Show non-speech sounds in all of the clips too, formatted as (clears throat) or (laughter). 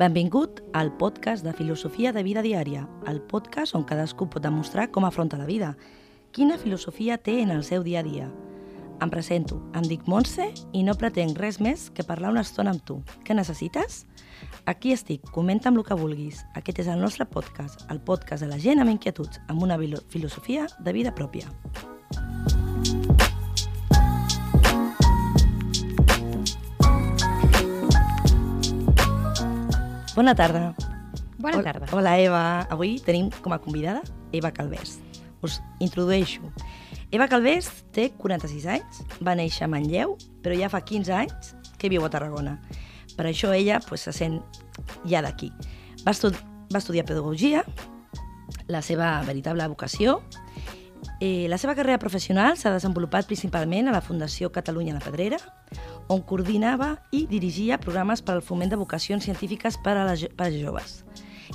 Benvingut al podcast de Filosofia de Vida Diària, el podcast on cadascú pot demostrar com afronta la vida, quina filosofia té en el seu dia a dia. Em presento, em dic Montse i no pretenc res més que parlar una estona amb tu. Què necessites? Aquí estic, comenta'm el que vulguis. Aquest és el nostre podcast, el podcast de la gent amb inquietuds, amb una filosofia de vida pròpia. Bona tarda. Bona tarda. Hola, Eva. Avui tenim com a convidada Eva Calvés. Us introdueixo. Eva Calvés té 46 anys, va néixer a Manlleu, però ja fa 15 anys que viu a Tarragona. Per això ella pues, se sent ja d'aquí. Va, estu va estudiar pedagogia, la seva veritable vocació. Eh, la seva carrera professional s'ha desenvolupat principalment a la Fundació Catalunya la Pedrera, on coordinava i dirigia programes per al foment de vocacions científiques per a, les, per als joves.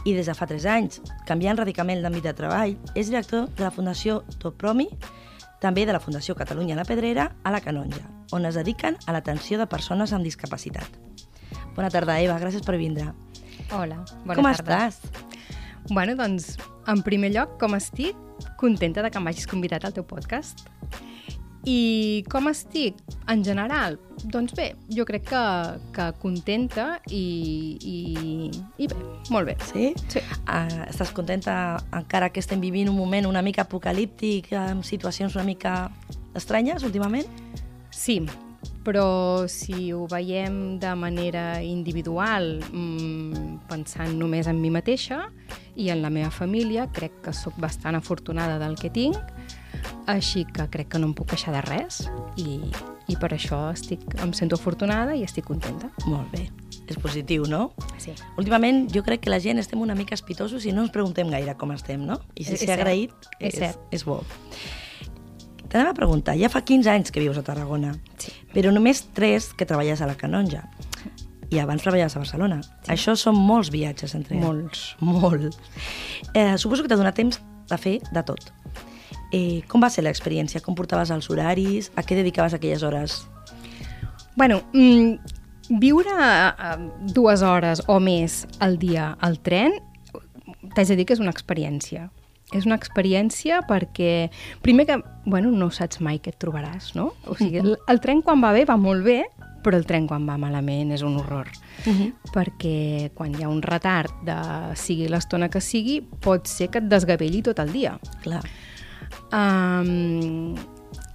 I des de fa 3 anys, canviant radicalment l'àmbit de treball, és director de la Fundació Topromi, també de la Fundació Catalunya la Pedrera, a la Canonja, on es dediquen a l'atenció de persones amb discapacitat. Bona tarda, Eva, gràcies per vindre. Hola, bona Com tarda. estàs? Bueno, doncs, en primer lloc, com estic? Contenta de que m'hagis convidat al teu podcast. I com estic? En general, doncs bé, jo crec que, que contenta i, i, i bé, molt bé. Sí? Sí. Uh, estàs contenta encara que estem vivint un moment una mica apocalíptic, amb situacions una mica estranyes últimament? Sí, però si ho veiem de manera individual, mmm, pensant només en mi mateixa i en la meva família, crec que sóc bastant afortunada del que tinc, així que crec que no em puc queixar de res i, i per això estic, em sento afortunada i estic contenta. Molt bé. És positiu, no? Sí. Últimament jo crec que la gent estem una mica espitosos i no ens preguntem gaire com estem, no? I si s'ha agraït, és és, és bo. T'anem a preguntar, ja fa 15 anys que vius a Tarragona, Sí. però només 3 que treballes a la Canonja. I abans treballaves a Barcelona. Sí. Això són molts viatges entre Molts. Molt. Eh, suposo que t'ha donat temps de fer de tot. Eh, com va ser l'experiència? Com portaves els horaris? A què dedicaves aquelles hores? Bueno, mm, viure a, dues hores o més al dia al tren, t'haig de dir que és una experiència. És una experiència perquè, primer que, bueno, no saps mai què et trobaràs, no? O sigui, el, el tren quan va bé va molt bé, però el tren quan va malament és un horror. Uh -huh. Perquè quan hi ha un retard de sigui l'estona que sigui, pot ser que et desgavelli tot el dia. Clar. Um,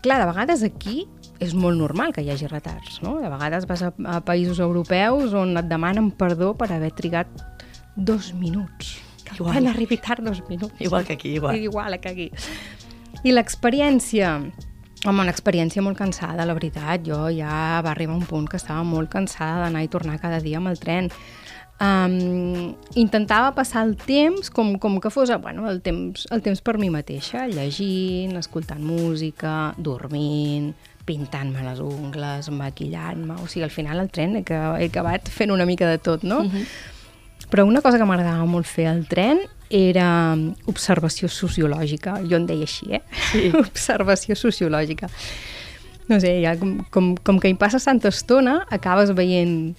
clar, de vegades aquí és molt normal que hi hagi retards, no? De vegades vas a, a països europeus on et demanen perdó per haver trigat dos minuts. Que Igual. Van arribar tard dos minuts. Igual que aquí, igual. Igual que aquí. I l'experiència... Home, una experiència molt cansada, la veritat. Jo ja va arribar un punt que estava molt cansada d'anar i tornar cada dia amb el tren. Um, intentava passar el temps com, com que fos bueno, el, temps, el temps per mi mateixa, llegint, escoltant música, dormint, pintant-me les ungles, maquillant-me... O sigui, al final al tren he, aca- he acabat fent una mica de tot, no? Mhm. Però una cosa que m'agradava molt fer al tren era observació sociològica. Jo en deia així, eh? Sí. (laughs) observació sociològica. No sé, ja com, com, com que hi passes tanta estona, acabes veient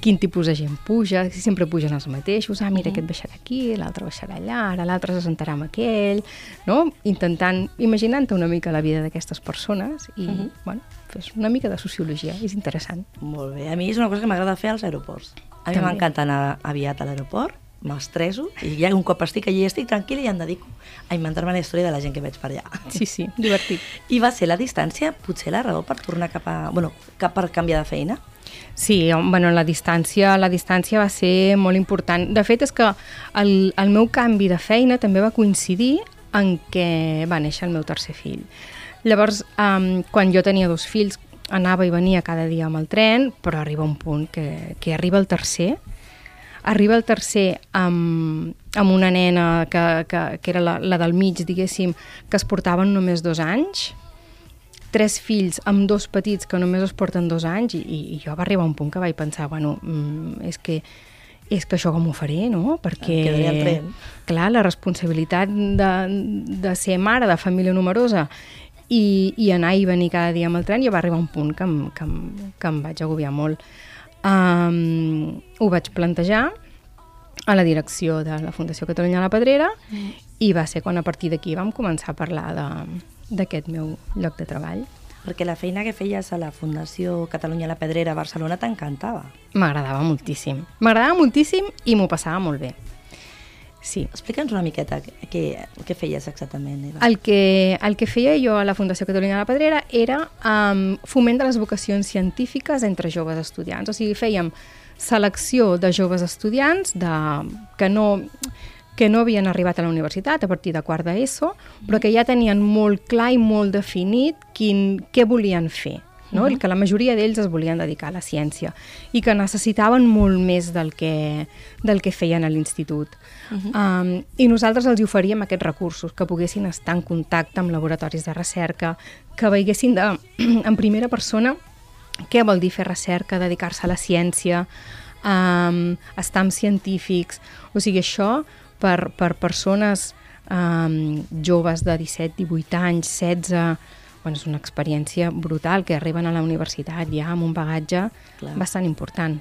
quin tipus de gent puja, si sempre pugen els mateixos, ah, mira, aquest baixarà aquí, l'altre baixarà allà, ara l'altre se sentarà amb aquell, no? Intentant, imaginant-te una mica la vida d'aquestes persones i, Mhm. bueno, fes una mica de sociologia, és interessant. Molt bé. A mi és una cosa que m'agrada fer als aeroports. A mi m'encanta anar aviat a l'aeroport, m'estreso, i ja un cop estic allí estic tranquil·la i em dedico a inventar-me la història de la gent que veig per allà. Sí, sí, divertit. (laughs) I va ser la distància potser la raó per tornar cap a... Bueno, cap per canviar de feina? Sí, bueno, la distància, la distància va ser molt important. De fet, és que el, el meu canvi de feina també va coincidir en què va néixer el meu tercer fill. Llavors, um, quan jo tenia dos fills, anava i venia cada dia amb el tren, però arriba un punt que, que arriba el tercer, arriba el tercer amb, amb una nena que, que, que era la, la del mig, diguéssim, que es portaven només dos anys, tres fills amb dos petits que només es porten dos anys i, i jo va arribar un punt que vaig pensar, bueno, mm, és que és que això com ho faré, no? Perquè, clar, la responsabilitat de, de ser mare de família numerosa i, i anar i venir cada dia amb el tren, ja va arribar un punt que em, que em, que em vaig agobiar molt. Um, ho vaig plantejar a la direcció de la Fundació Catalunya a la Pedrera mm. i va ser quan a partir d'aquí vam començar a parlar d'aquest meu lloc de treball. Perquè la feina que feies a la Fundació Catalunya a la Pedrera a Barcelona t'encantava. M'agradava moltíssim. M'agradava moltíssim i m'ho passava molt bé. Sí. Explica'ns una miqueta què, què feies exactament. Eva. El que, el que feia jo a la Fundació Catalunya de la Pedrera era um, foment de les vocacions científiques entre joves estudiants. O sigui, fèiem selecció de joves estudiants de, que no que no havien arribat a la universitat a partir de quart d'ESO, però que ja tenien molt clar i molt definit quin, què volien fer. No? Uh -huh. I que la majoria d'ells es volien dedicar a la ciència i que necessitaven molt més del que, del que feien a l'institut. Uh -huh. um, I nosaltres els oferíem aquests recursos, que poguessin estar en contacte amb laboratoris de recerca, que veiessin de, (clears throat) en primera persona què vol dir fer recerca, dedicar-se a la ciència, um, estar amb científics... O sigui, això per, per persones um, joves de 17, 18 anys, 16... Bueno, és una experiència brutal, que arriben a la universitat ja amb un bagatge Clar. bastant important.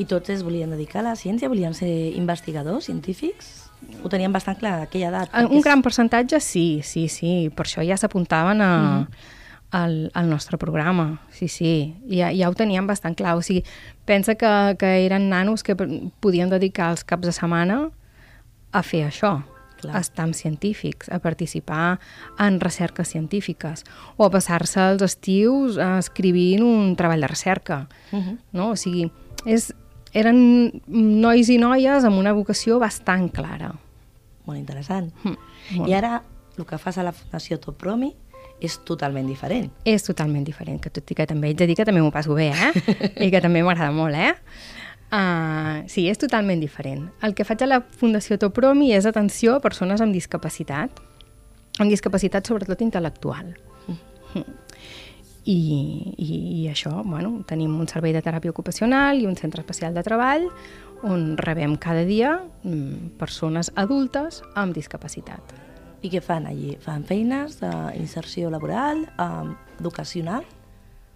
I tots es volien dedicar a la ciència? Volien ser investigadors, científics? Ho tenien bastant clar a aquella edat? Un gran percentatge sí, sí, sí. Per això ja s'apuntaven a... -huh al, al nostre programa, sí, sí, ja, ja ho teníem bastant clar, o sigui, pensa que, que eren nanos que podien dedicar els caps de setmana a fer això, Clar. a estar amb científics, a participar en recerques científiques, o a passar-se els estius escrivint un treball de recerca. Uh -huh. no? O sigui, és, eren nois i noies amb una vocació bastant clara. Molt interessant. Mm, molt. I ara el que fas a la Fundació Topromi és totalment diferent. És totalment diferent, que tot i que també haig de dir que també m'ho passo bé, eh? (laughs) I que també m'agrada molt, eh? Uh, sí, és totalment diferent. El que faig a la Fundació Topromi és atenció a persones amb discapacitat, amb discapacitat sobretot intel·lectual. I, i, I això, bueno, tenim un servei de teràpia ocupacional i un centre especial de treball on rebem cada dia mm, persones adultes amb discapacitat. I què fan allí? Fan feines d'inserció laboral, eh, educacional?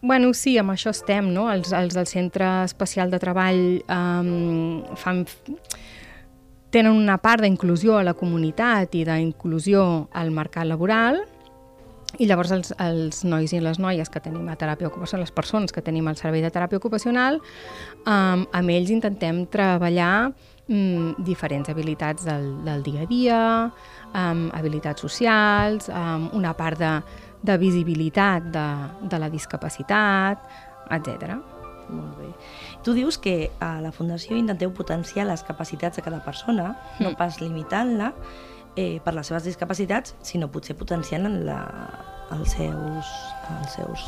Bueno, sí, amb això estem, no? Els, els del Centre Especial de Treball um, fan, tenen una part d'inclusió a la comunitat i d'inclusió al mercat laboral, i llavors els, els nois i les noies que tenim a teràpia ocupacional, les persones que tenim al servei de teràpia ocupacional, um, amb ells intentem treballar um, diferents habilitats del, del dia a dia, um, habilitats socials, um, una part de, de visibilitat de, de la discapacitat, etc. Molt bé. Tu dius que a la Fundació intenteu potenciar les capacitats de cada persona, mm. no pas limitant-la eh, per les seves discapacitats, sinó potser potenciant la, els seus, els seus,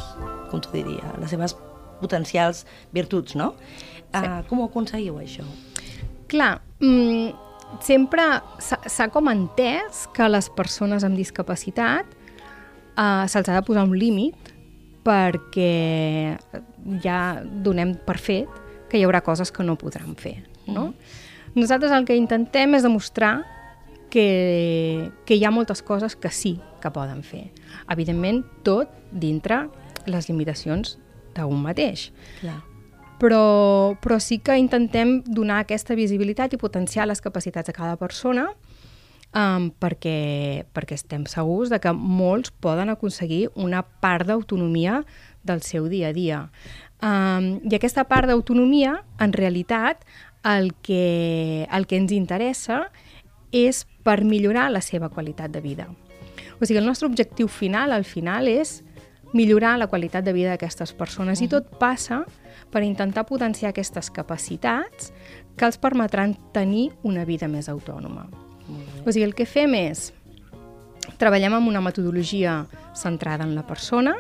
com t'ho diria, les seves potencials virtuts, no? Sí. Uh, com ho aconseguiu, això? Clar, mm, sempre s'ha com entès que les persones amb discapacitat uh, se'ls ha de posar un límit perquè ja donem per fet que hi haurà coses que no podran fer. No? Mm. Nosaltres el que intentem és demostrar que, que hi ha moltes coses que sí que poden fer. Evidentment, tot dintre les limitacions d'un mateix. Clar. Però, però sí que intentem donar aquesta visibilitat i potenciar les capacitats de cada persona um, perquè, perquè estem segurs de que molts poden aconseguir una part d'autonomia del seu dia a dia. Um, I aquesta part d'autonomia, en realitat, el que, el que ens interessa és per millorar la seva qualitat de vida. O sigui, el nostre objectiu final, al final, és millorar la qualitat de vida d'aquestes persones i tot passa per intentar potenciar aquestes capacitats que els permetran tenir una vida més autònoma. O sigui, el que fem és treballem amb una metodologia centrada en la persona,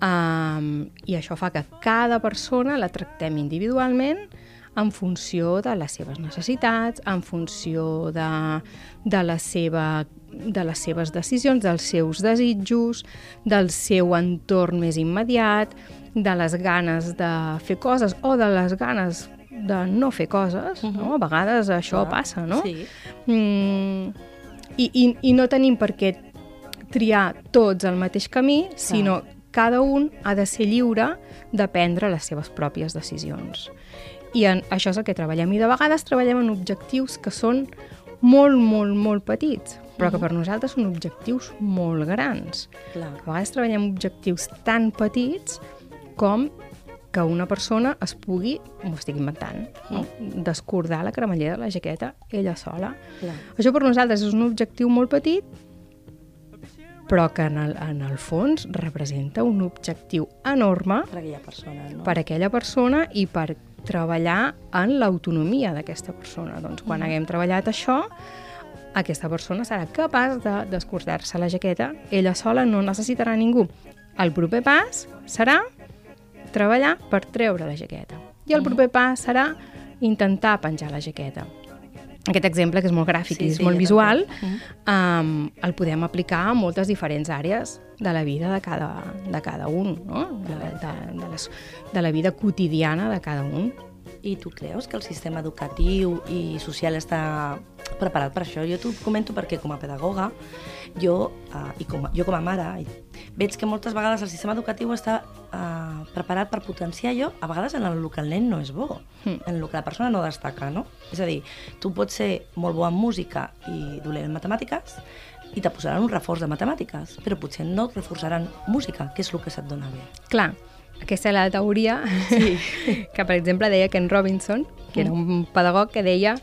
Um, I això fa que cada persona la tractem individualment en funció de les seves necessitats, en funció de, de, la seva, de les seves decisions, dels seus desitjos, del seu entorn més immediat, de les ganes de fer coses o de les ganes de no fer coses, uh -huh. no? A vegades això Clar, passa, no? Sí. Mm, i, i, I no tenim per què triar tots el mateix camí, sinó cada un ha de ser lliure de prendre les seves pròpies decisions. I en, això és el que treballem. I de vegades treballem en objectius que són molt, molt, molt petits, però que per nosaltres són objectius molt grans. Clar. A vegades treballem objectius tan petits com que una persona es pugui, m'ho estic inventant, no? descordar la cremallera de la jaqueta ella sola. Clar. Això per nosaltres és un objectiu molt petit, però que en el, en el fons representa un objectiu enorme Per aquella persona, no? per aquella persona i per treballar en l'autonomia d'aquesta persona. Doncs quan haguem treballat això, aquesta persona serà capaç de descordar-se la jaqueta, ella sola no necessitarà ningú. El proper pas serà treballar per treure la jaqueta. I el proper pas serà intentar penjar la jaqueta. Aquest exemple, que és molt gràfic Sí, i és sí, molt ja visual, um, el podem aplicar a moltes diferents àrees de la vida de cada, de cada un, no? de, de, de, les, de la vida quotidiana de cada un. I tu creus que el sistema educatiu i social està preparat per això? Jo t'ho comento perquè com a pedagoga, jo, uh, i com a, jo com a mare, veig que moltes vegades el sistema educatiu està uh, preparat per potenciar allò, a vegades en el que el nen no és bo, Mm. en el que la persona no destaca, no? És a dir, tu pots ser molt bo en música i dolent en matemàtiques, i te posaran un reforç de matemàtiques, però potser no et reforçaran música, que és el que se't dona bé. Clar, aquesta és la teoria sí. (laughs) que, per exemple, deia Ken Robinson, que era un pedagog que deia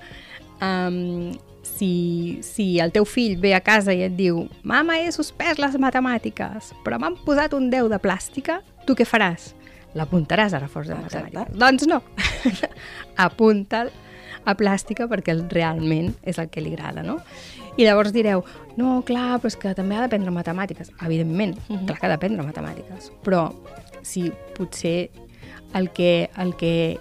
um, si, si el teu fill ve a casa i et diu «Mama, he suspès les matemàtiques, però m'han posat un 10 de plàstica», tu què faràs? L'apuntaràs a reforç de Exacte. matemàtiques. Doncs no, (laughs) apunta'l a plàstica perquè realment és el que li agrada, no? I llavors direu, no, clar, però és que també ha d'aprendre matemàtiques. Evidentment, uh -huh. clar que ha d'aprendre matemàtiques, però si potser el que, el que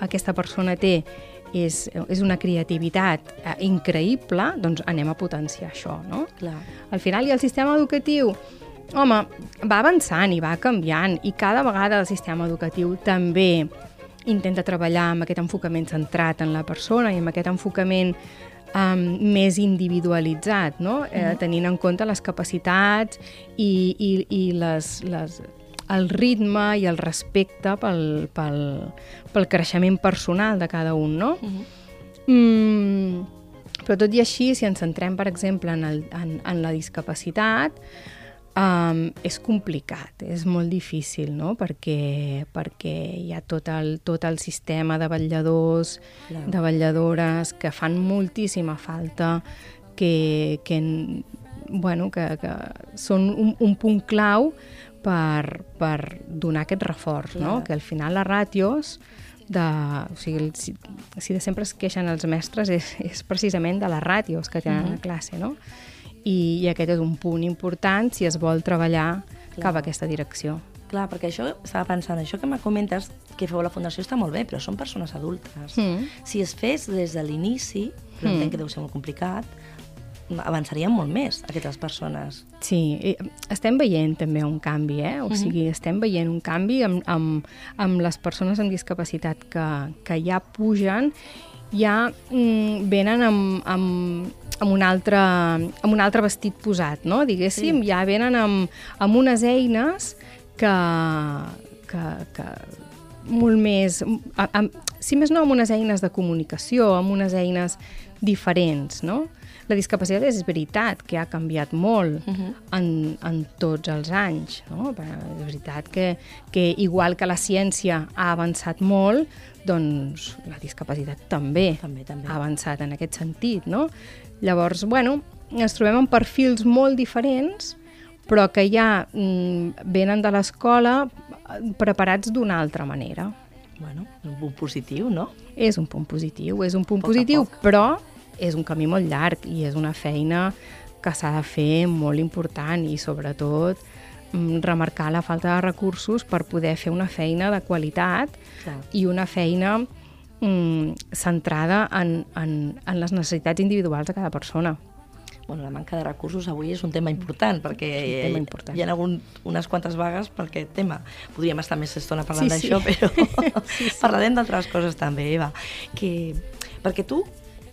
aquesta persona té és, és una creativitat eh, increïble, doncs anem a potenciar això, no? Clar. Al final, i el sistema educatiu, home, va avançant i va canviant, i cada vegada el sistema educatiu també intenta treballar amb aquest enfocament centrat en la persona i amb aquest enfocament um, més individualitzat, no? eh, tenint en compte les capacitats i, i, i les, les, el ritme i el respecte pel, pel, pel creixement personal de cada un, no? Uh -huh. Mm, però tot i així, si ens centrem, per exemple, en, el, en, en la discapacitat, um, és complicat, és molt difícil, no? Perquè, perquè hi ha tot el, tot el sistema de vetlladors, Clar. de vetlladores, que fan moltíssima falta, que, que, bueno, que, que són un, un punt clau per, per donar aquest reforç, no? Que al final les ràtios de, o sigui, si, si de sempre es queixen els mestres és, és precisament de les ràtios que tenen Mhm. a classe, no? I, I aquest és un punt important si es vol treballar Clar. cap a aquesta direcció. Clar, perquè això, estava pensant, això que me comentes, que feu la Fundació està molt bé, però són persones adultes. Mm. Si es fes des de l'inici, però Mm. entenc que deu ser molt complicat, avançarien molt més aquestes persones. Sí, estem veient també un canvi, eh? O sigui, estem veient un canvi amb, amb, amb les persones amb discapacitat que, que ja pugen, ja mm, venen amb, amb, amb, un altre, amb un altre vestit posat, no? Diguéssim, Sí. ja venen amb, amb unes eines que, que, que molt més... A, a, si més no, amb unes eines de comunicació, amb unes eines diferents, no? La discapacitat és veritat que ha canviat molt Mhm. en, en tots els anys, no? Però És veritat que, que igual que la ciència ha avançat molt, doncs la discapacitat també, També, també. ha avançat en aquest sentit, no? Llavors, bueno, ens trobem amb perfils molt diferents, però que ja mm, venen de l'escola eh, preparats d'una altra manera. Bueno, un punt positiu, no? És un punt positiu, és un punt Poc positiu, poc. però és un camí molt llarg i és una feina que s'ha de fer molt important i sobretot remarcar la falta de recursos per poder fer una feina de qualitat Clar. i una feina mm, centrada en, en, en les necessitats individuals de cada persona. Bueno, la manca de recursos avui és un tema important, perquè tema important. hi ha hagut unes quantes vagues per aquest tema. Podríem estar més estona parlant Sí, sí. d'això, però (laughs) (laughs) parlarem d'altres coses també, Eva. Que... Perquè tu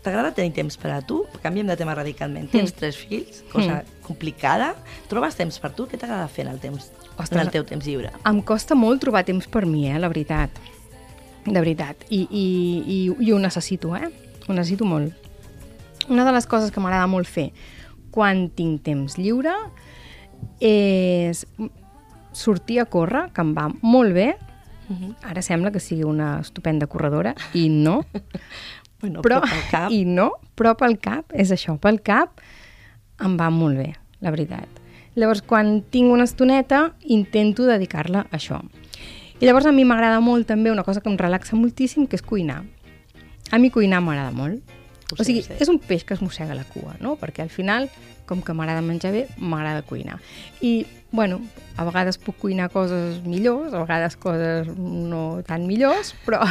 t'agrada tenir temps per a tu? Canviem de tema radicalment. Tens tres fills, cosa complicada. Trobes temps per tu? Què t'agrada fer en el temps, Ostres. en el teu temps lliure? Em costa molt trobar temps per mi, eh, la veritat. De veritat. I, i, i, i ho necessito, eh? Ho necessito molt. Una de les coses que m'agrada molt fer quan tinc temps lliure és sortir a córrer, que em va molt bé. Mhm. Ara sembla que sigui una estupenda corredora, i no. (laughs) Bueno, però, pel cap... (laughs) I no, però pel cap, és això, pel cap em va molt bé, la veritat. Llavors, quan tinc una estoneta, intento dedicar-la a això. I llavors a mi m'agrada molt també una cosa que em relaxa moltíssim, que és cuinar. A mi cuinar m'agrada molt. O sigui, és un peix que es mossega la cua, no? Perquè al final, com que m'agrada menjar bé, m'agrada cuinar. I, bueno, a vegades puc cuinar coses millors, a vegades coses no tan millors, però,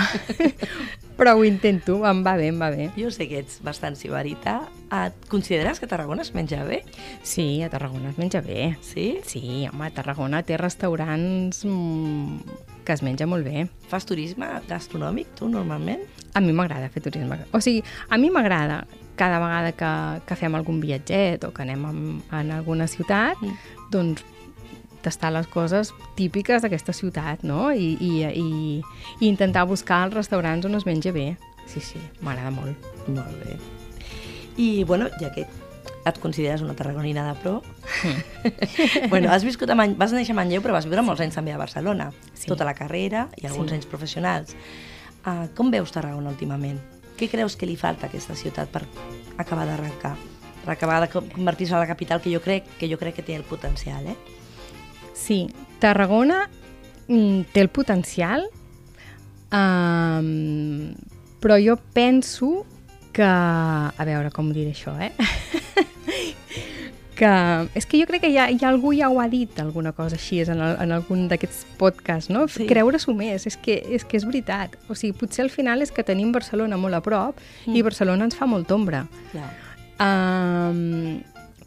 (laughs) però ho intento, em va bé, em va bé. Jo sé que ets bastant sibarita. Et consideres que a Tarragona es menja bé? Sí, a Tarragona es menja bé. Sí? Sí, home, Tarragona té restaurants mm, que es menja molt bé. Fas turisme gastronòmic, tu, normalment? A mi m'agrada fer turisme. O sigui, a mi m'agrada cada vegada que, que fem algun viatget o que anem en, en alguna ciutat, mm. doncs tastar les coses típiques d'aquesta ciutat, no? I, i, i, i intentar buscar els restaurants on es menja bé. Sí, sí, m'agrada molt. Molt bé. I, bueno, ja que et consideres una tarragonina de pro, (laughs) bueno, has viscut a Man... vas néixer a Manlleu, però vas viure molts anys també a Barcelona. Sí. Tota la carrera i alguns Sí. anys professionals. Uh, com veus Tarragona últimament? Què creus que li falta a aquesta ciutat per acabar d'arrencar? Per acabar de convertir-se en la capital que jo crec que jo crec que té el potencial, eh? Sí, Tarragona mm, té el potencial, um, però jo penso que... A veure com diré això, eh? (laughs) que és que jo crec que ja, ja algú ja ho ha dit, alguna cosa així, en, el, en algun d'aquests podcasts, no? Sí. Creure-s'ho més, és que, és que és veritat. O sigui, potser al final és que tenim Barcelona molt a prop Mm. i Barcelona ens fa molta ombra. Clar. Um,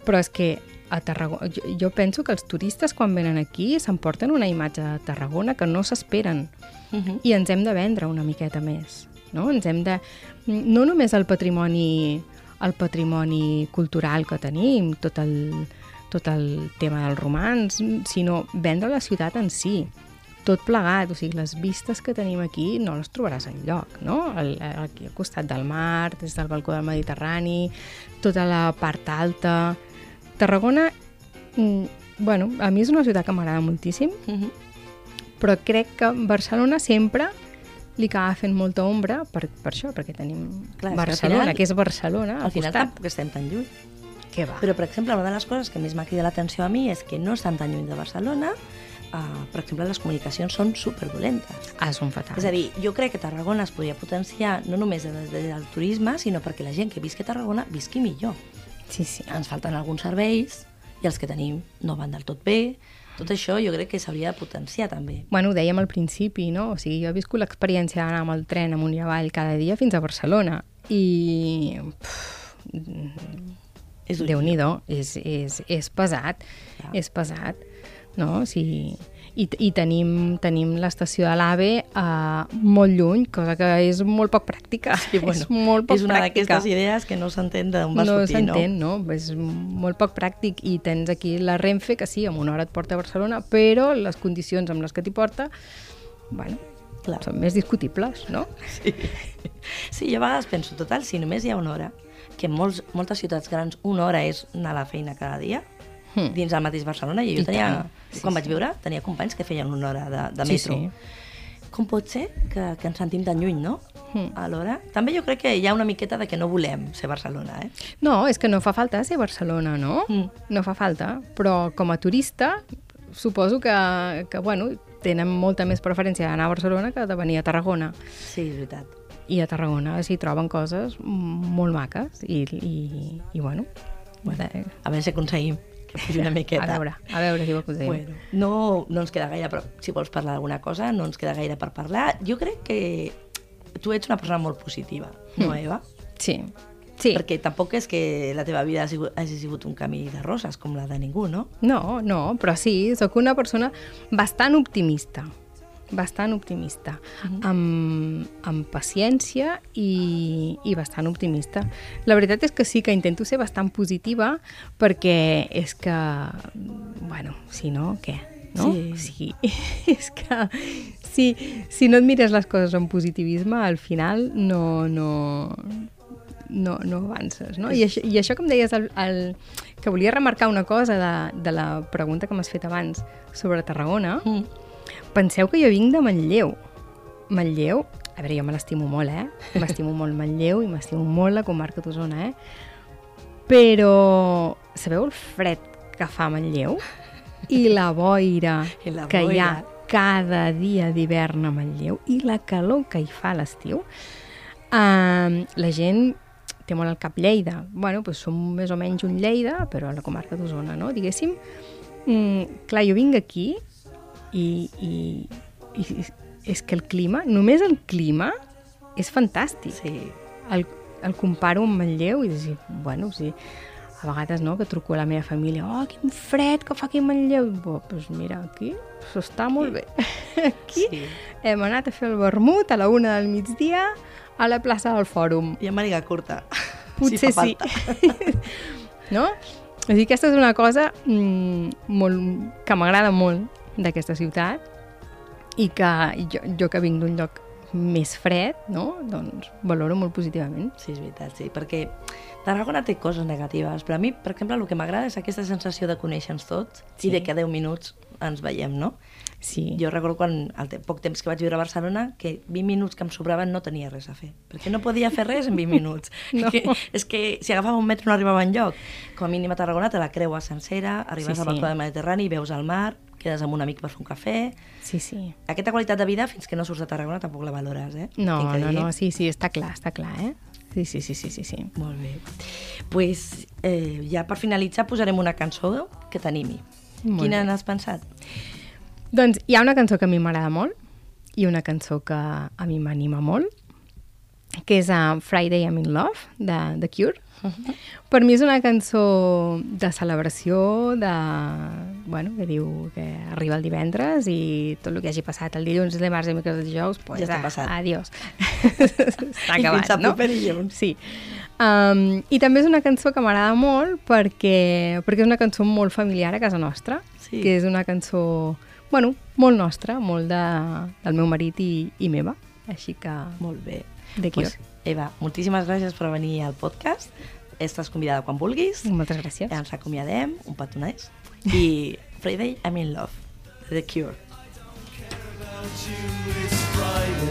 però és que a Tarragona, jo, jo penso que els turistes quan venen aquí s'emporten una imatge de Tarragona que no s'esperen Uh -huh. i ens hem de vendre una miqueta més, no? Ens hem de... No només el patrimoni, el patrimoni cultural que tenim, tot el, tot el tema dels romans, sinó vendre la ciutat en si tot plegat, o sigui, les vistes que tenim aquí no les trobaràs enlloc, no? El, aquí al costat del mar, des del balcó del Mediterrani, tota la part alta... Tarragona, mm, bueno, a mi és una ciutat que m'agrada moltíssim, Uh -huh. però crec que Barcelona sempre li acaba fent molta ombra per, per això, perquè tenim Clar, que Barcelona, final- que és Barcelona, al Al final costat. tampoc estem tan lluny. Què va? Però, per exemple, una de les coses que més m'ha cridat l'atenció a mi és que no estan tan lluny de Barcelona. Uh, per exemple, les comunicacions són superdolentes. Ah, són fatals. És a dir, jo crec que Tarragona es podria potenciar no només des del turisme, sinó perquè la gent que visqui a Tarragona visqui millor. Sí, sí. Ens falten alguns serveis i els que tenim no van del tot bé. Tot això jo crec que s'hauria de potenciar també. Bueno, ho dèiem al principi, no? O sigui, jo he viscut l'experiència d'anar amb el tren amunt i avall cada dia fins a Barcelona i... Pff, És un- Déu-n'hi-do, és, és, és pesat, Clar. és pesat, no? O sigui, i, i tenim, tenim l'estació de l'AVE uh, molt lluny, cosa que és molt poc pràctica. Sí, (laughs) bueno, és molt poc és una d'aquestes idees que no s'entén d'on va no sortir, no? s'entén, no? És molt poc pràctic i tens aquí la Renfe, que sí, en una hora et porta a Barcelona, però les condicions amb les que t'hi porta, bueno, Clar. són més discutibles, no? Sí. (laughs) sí, jo a vegades penso, total, si només hi ha una hora, que en molts, moltes ciutats grans una hora és anar a la feina cada dia, Hmm. dins del mateix Barcelona, i jo I tenia, tant. Sí, quan vaig sí. viure, tenia companys que feien una hora de, de Sí, metro. sí. Com pot ser que, que ens sentim tan lluny, no? Hmm. Alhora, també jo crec que hi ha una miqueta de que no volem ser Barcelona, eh? No, és que no fa falta ser Barcelona, no? Mm. No fa falta, però com a turista suposo que, que bueno, tenen molta més preferència d'anar a Barcelona que de venir a Tarragona. Sí, és veritat. I a Tarragona s'hi troben coses molt maques i, i, i bueno, Bueno, eh, a veure si aconseguim que pugi una miqueta. (laughs) A veure, a veure si ho aconseguim. Bueno, no, no ens queda gaire, però si vols parlar d'alguna cosa, no ens queda gaire per parlar. Jo crec que tu ets una persona molt positiva, no, Mm. Eva? Sí, sí. Perquè tampoc és que la teva vida hagi sigut, hagi sigut un camí de roses, com la de ningú, no? No, no, però sí, sóc una persona bastant optimista, bastant optimista, amb, amb paciència i, i bastant optimista. La veritat és que sí que intento ser bastant positiva perquè és que, bueno, si no, què? No? Sí. sí. (laughs) és que si, si no et mires les coses amb positivisme, al final no, no, no, no avances, no? I això, I això que em deies, el, el, que volia remarcar una cosa de, de la pregunta que m'has fet abans sobre Tarragona, Mm. Penseu que jo vinc de Manlleu. Manlleu, a veure, jo me l'estimo molt, eh? M'estimo molt Manlleu i m'estimo molt la comarca d'Osona, eh? Però sabeu el fred que fa Manlleu? I la boira (laughs) I la que hi ha boira. cada dia d'hivern a Manlleu i la calor que hi fa a l'estiu. Um, la gent té molt al cap Lleida. Bueno, doncs som més o menys un Lleida, però a la comarca d'Osona, no? Diguéssim, mm, clar, jo vinc aquí i, i, i és que el clima, només el clima, és fantàstic. Sí. El, el comparo amb Manlleu i dic, bueno, sí, a vegades no, que truco a la meva família, oh, quin fred que fa aquí a Manlleu. Doncs pues mira, aquí s'està molt bé. (laughs) Aquí Sí. hem anat a fer el vermut a la una del migdia a la plaça del Fòrum. I amb màniga curta. (laughs) Potser fa sí. (laughs) no? A dir, aquesta és una cosa mm, molt, que m'agrada molt d'aquesta ciutat i que jo, jo que vinc d'un lloc més fred, no? doncs valoro molt positivament. Sí, és veritat, sí, perquè Tarragona té coses negatives, però a mi, per exemple, el que m'agrada és aquesta sensació de conèixer-nos tots Sí. i de que a 10 minuts ens veiem, no? Sí. Jo recordo quan, te poc temps que vaig viure a Barcelona, que 20 minuts que em sobraven no tenia res a fer, perquè no podia fer res en 20 minuts. (laughs) No. Que, és que si agafava un metro no arribava enlloc. Com a mínim a Tarragona te la creua sencera, arribes Sí, al sí. balcó del Mediterrani, veus el mar, quedes amb un amic per fer un cafè... Sí, sí. Aquesta qualitat de vida, fins que no surts de Tarragona, tampoc la valores, eh? No, no, dir. no, sí, sí, està clar, està clar, eh? Sí, sí, sí, sí, sí, sí. Molt bé. pues, eh, ja per finalitzar posarem una cançó que t'animi. Quina n'has pensat? Doncs hi ha una cançó que a mi m'agrada molt i una cançó que a mi m'anima molt, que és uh, Friday I'm in Love, de The Cure. Per mi és una cançó de celebració, de, bueno, que diu que arriba el divendres i tot el que hagi passat el dilluns, el dimarts, el dimecres, el dijous, pues, Ja està passat. Adiós. (laughs) I acabat, al no? dilluns. Sí. Um, I també és una cançó que m'agrada molt perquè, perquè és una cançó molt familiar a casa nostra, Sí. que és una cançó, bueno, molt nostra, molt de, del meu marit i, i meva. Així que, Molt bé. De qui Pues, Eva, moltíssimes gràcies per venir al podcast. Estàs convidada quan vulguis. Moltes gràcies. Ens acomiadem, un petonès. I Friday, I'm in love, The Cure. It's Friday,